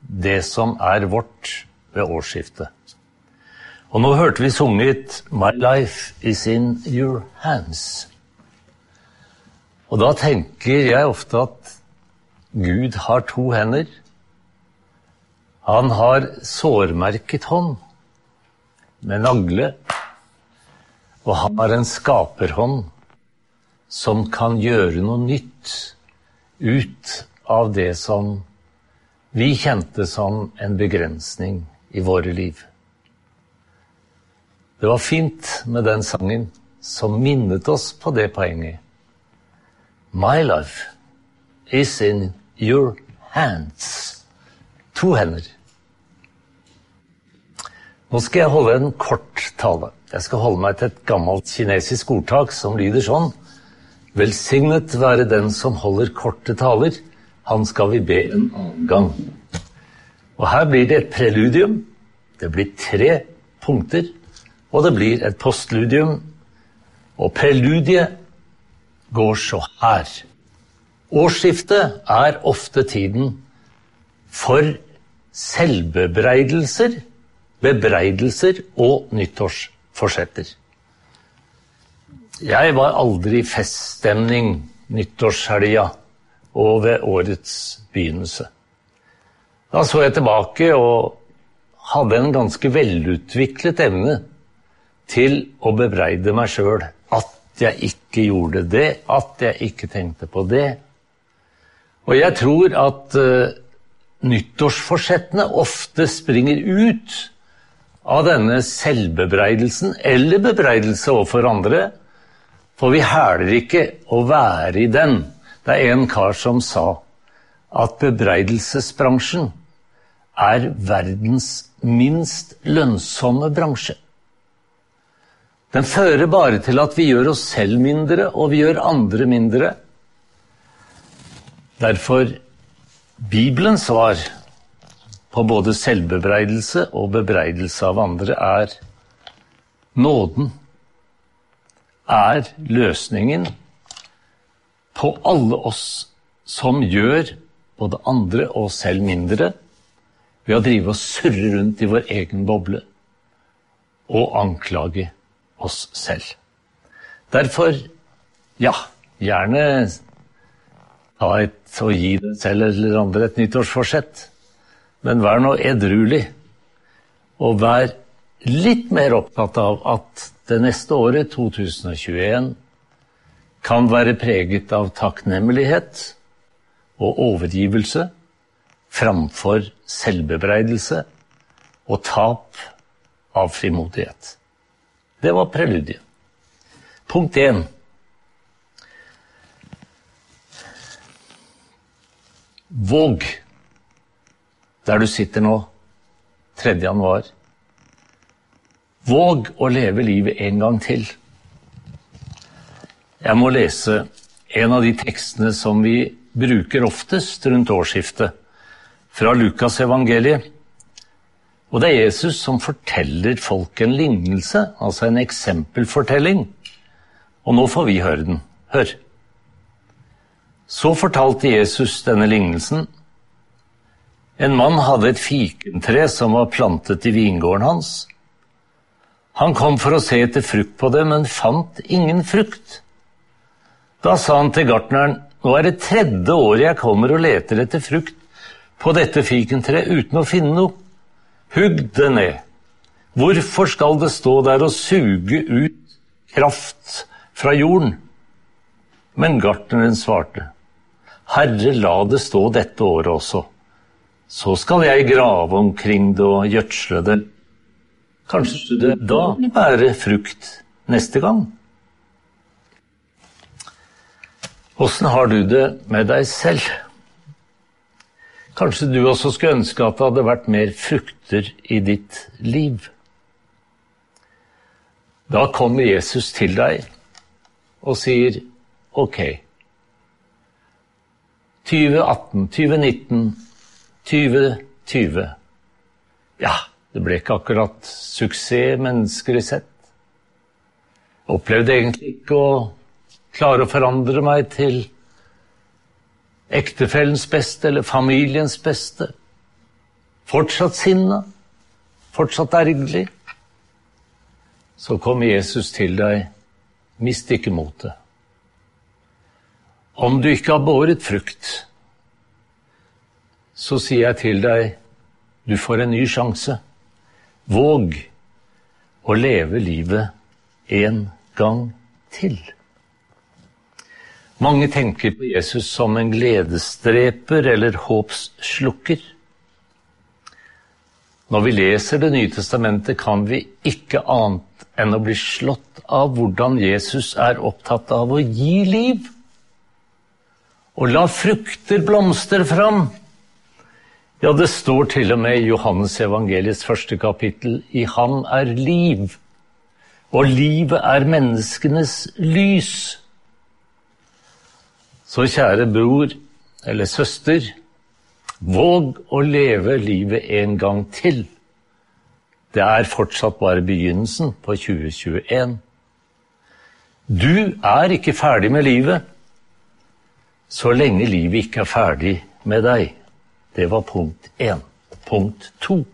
det som er vårt ved årsskiftet. Og nå hørte vi sunget 'My life is in your hands'. Og da tenker jeg ofte at Gud har to hender. Han har sårmerket hånd med nagle, og han har en skaperhånd som kan gjøre noe nytt ut av det som vi kjente som en begrensning i våre liv. Det var fint med den sangen som minnet oss på det poenget. My life is in your hands. To hender. Nå skal jeg holde en kort tale. Jeg skal holde meg til et gammelt kinesisk ordtak som lyder sånn. Velsignet være den som holder korte taler. Han skal vi be en annen gang. Og her blir det et preludium. Det blir tre punkter. Og det blir et postludium. Og preludiet går så her. Årsskiftet er ofte tiden for selvbebreidelser, bebreidelser og nyttårsforsetter. Jeg var aldri i feststemning nyttårshelga og ved årets begynnelse. Da så jeg tilbake og hadde en ganske velutviklet evne til å bebreide meg sjøl at jeg ikke gjorde det, at jeg ikke tenkte på det. Og jeg tror at uh, nyttårsforsettene ofte springer ut av denne selvbebreidelsen eller bebreidelse overfor andre, for vi hæler ikke å være i den. Det er en kar som sa at bebreidelsesbransjen er verdens minst lønnsomme bransje. Den fører bare til at vi gjør oss selv mindre, og vi gjør andre mindre. Derfor Bibelens svar på både selvbebreidelse og bebreidelse av andre er nåden. Er løsningen på alle oss som gjør både andre og selv mindre, ved å drive og surre rundt i vår egen boble og anklage oss selv. Derfor, ja, gjerne ta et og gi deg selv eller andre et nyttårsforsett, men vær nå edruelig, og vær litt mer opptatt av at det neste året, 2021, kan være preget av takknemlighet og overgivelse framfor selvbebreidelse og tap av frimodighet. Det var preludiet. Punkt én. Våg, der du sitter nå, 3. januar. Våg å leve livet en gang til. Jeg må lese en av de tekstene som vi bruker oftest rundt årsskiftet, fra Lukas evangeliet. Og det er Jesus som forteller folk en lignelse, altså en eksempelfortelling. Og nå får vi høre den. Hør. Så fortalte Jesus denne lignelsen. En mann hadde et fikentre som var plantet i vingården hans. Han kom for å se etter frukt på det, men fant ingen frukt. Da sa han til gartneren, nå er det tredje året jeg kommer og leter etter frukt på dette fikentreet uten å finne noe. Hugg det ned. Hvorfor skal det stå der og suge ut kraft fra jorden? Men gartneren svarte, Herre, la det stå dette året også. Så skal jeg grave omkring det og gjødsle det. Kanskje det da bærer frukt neste gang? Åssen har du det med deg selv? Kanskje du også skulle ønske at det hadde vært mer frukter i ditt liv. Da kommer Jesus til deg og sier ok. 2018, 2019, 2020. Ja, det ble ikke akkurat suksess menneskelig sett. Opplevde egentlig ikke å klare å forandre meg til ektefellens beste eller familiens beste. Fortsatt sinna, fortsatt ergerlig. Så kommer Jesus til deg, mist ikke motet. Om du ikke har båret frukt, så sier jeg til deg, du får en ny sjanse. Våg å leve livet en gang til. Mange tenker på Jesus som en gledesdreper eller håpsslukker. Når vi leser Det nye testamentet, kan vi ikke annet enn å bli slått av hvordan Jesus er opptatt av å gi liv. Og la frukter blomstre fram. Ja, det står til og med i Johannes evangeliets første kapittel i Han er liv, og livet er menneskenes lys. Så kjære bror eller søster, våg å leve livet en gang til. Det er fortsatt bare begynnelsen på 2021. Du er ikke ferdig med livet så lenge livet ikke er ferdig med deg. Det var punkt én. Punkt to.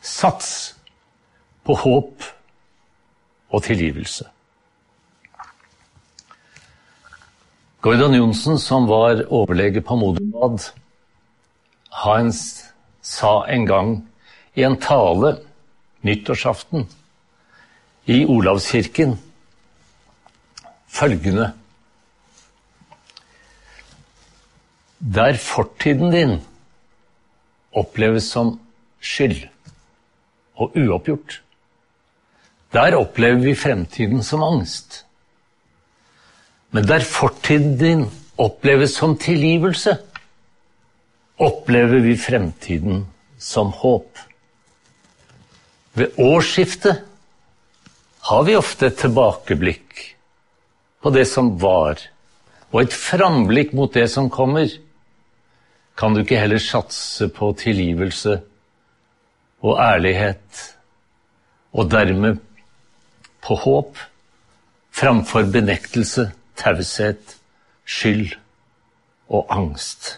Sats på håp og tilgivelse. Gordon Johnsen, som var overlege på Moderbad, han sa en gang i en tale nyttårsaften i Olavskirken følgende Der fortiden din oppleves som skyld og uoppgjort, der opplever vi fremtiden som angst. Men der fortiden din oppleves som tilgivelse, opplever vi fremtiden som håp. Ved årsskiftet har vi ofte et tilbakeblikk på det som var, og et framblikk mot det som kommer. Kan du ikke heller satse på tilgivelse og ærlighet, og dermed på håp, framfor benektelse taushet, skyld og angst.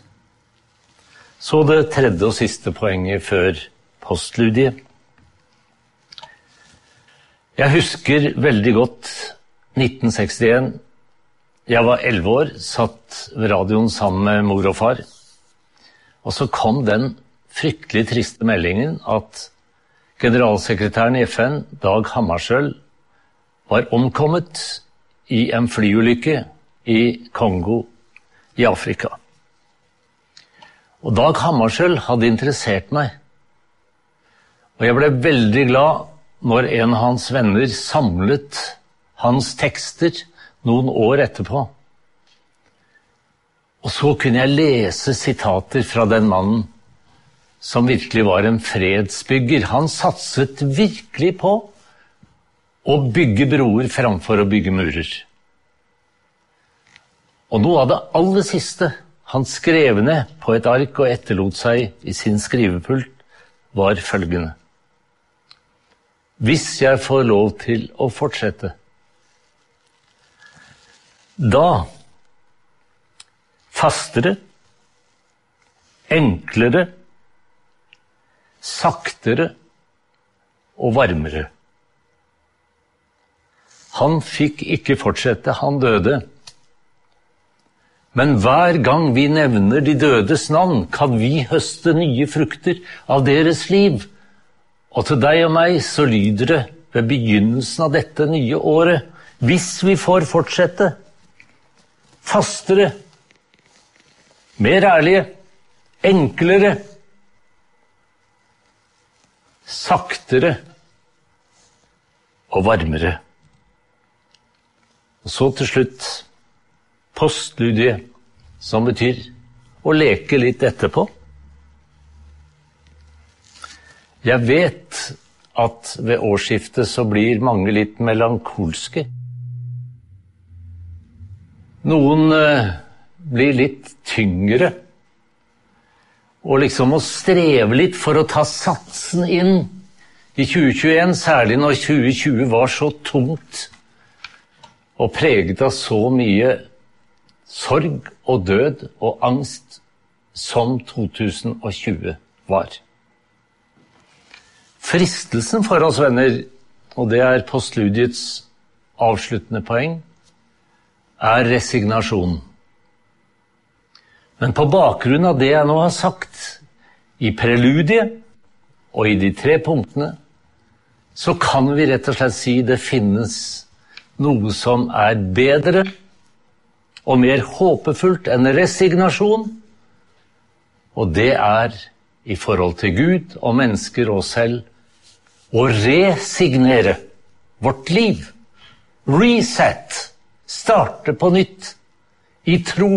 Så det tredje og siste poenget før postludiet. Jeg husker veldig godt 1961. Jeg var elleve år, satt ved radioen sammen med mor og far. Og så kom den fryktelig triste meldingen at generalsekretæren i FN, Dag Hammarskjöld, var omkommet i en flyulykke i Kongo i Afrika. Og Dag Hammarskjöld hadde interessert meg. Og jeg ble veldig glad når en av hans venner samlet hans tekster noen år etterpå. Og så kunne jeg lese sitater fra den mannen som virkelig var en fredsbygger. Han satset virkelig på å bygge broer framfor å bygge murer. Og noe av det aller siste han skrev ned på et ark og etterlot seg i sin skrivepult, var følgende Hvis jeg får lov til å fortsette, da fastere, enklere, saktere og varmere. Han fikk ikke fortsette, han døde. Men hver gang vi nevner de dødes navn, kan vi høste nye frukter av deres liv. Og til deg og meg så lyder det ved begynnelsen av dette nye året, hvis vi får fortsette, fastere, mer ærlige, enklere, saktere og varmere. Og så til slutt postludiet, som betyr å leke litt etterpå. Jeg vet at ved årsskiftet så blir mange litt melankolske. Noen eh, blir litt tyngre. Og liksom å streve litt for å ta satsen inn i 2021, særlig når 2020 var så tungt og preget av så mye sorg og død og angst som 2020 var. Fristelsen for oss venner, og det er postludiets avsluttende poeng, er resignasjon. Men på bakgrunn av det jeg nå har sagt, i preludiet og i de tre punktene, så kan vi rett og slett si det finnes noe som er bedre og mer håpefullt enn resignasjon, og det er i forhold til Gud og mennesker og selv å resignere vårt liv. Reset. Starte på nytt. I tro.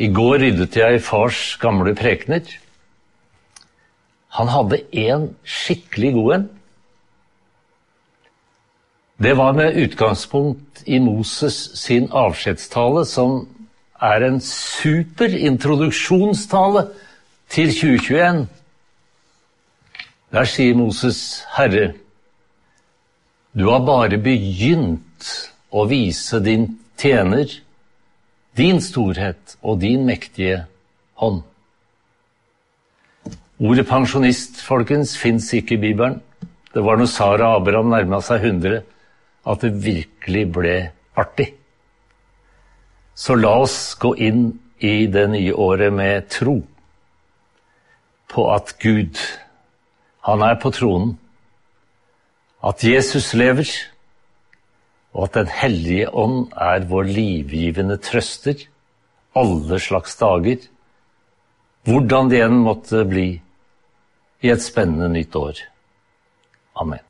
I går ryddet jeg fars gamle prekener. Han hadde én skikkelig god en. Det var med utgangspunkt i Moses sin avskjedstale, som er en super introduksjonstale til 2021. Der sier Moses, Herre, du har bare begynt å vise din tjener din storhet og din mektige hånd. Ordet pensjonist, folkens, fins ikke i Bibelen. Det var når Sara Abraham nærma seg 100 at det virkelig ble artig. Så la oss gå inn i det nye året med tro på at Gud, han er på tronen, at Jesus lever, og at Den hellige ånd er vår livgivende trøster alle slags dager, hvordan det enn måtte bli i et spennende nytt år. Amen.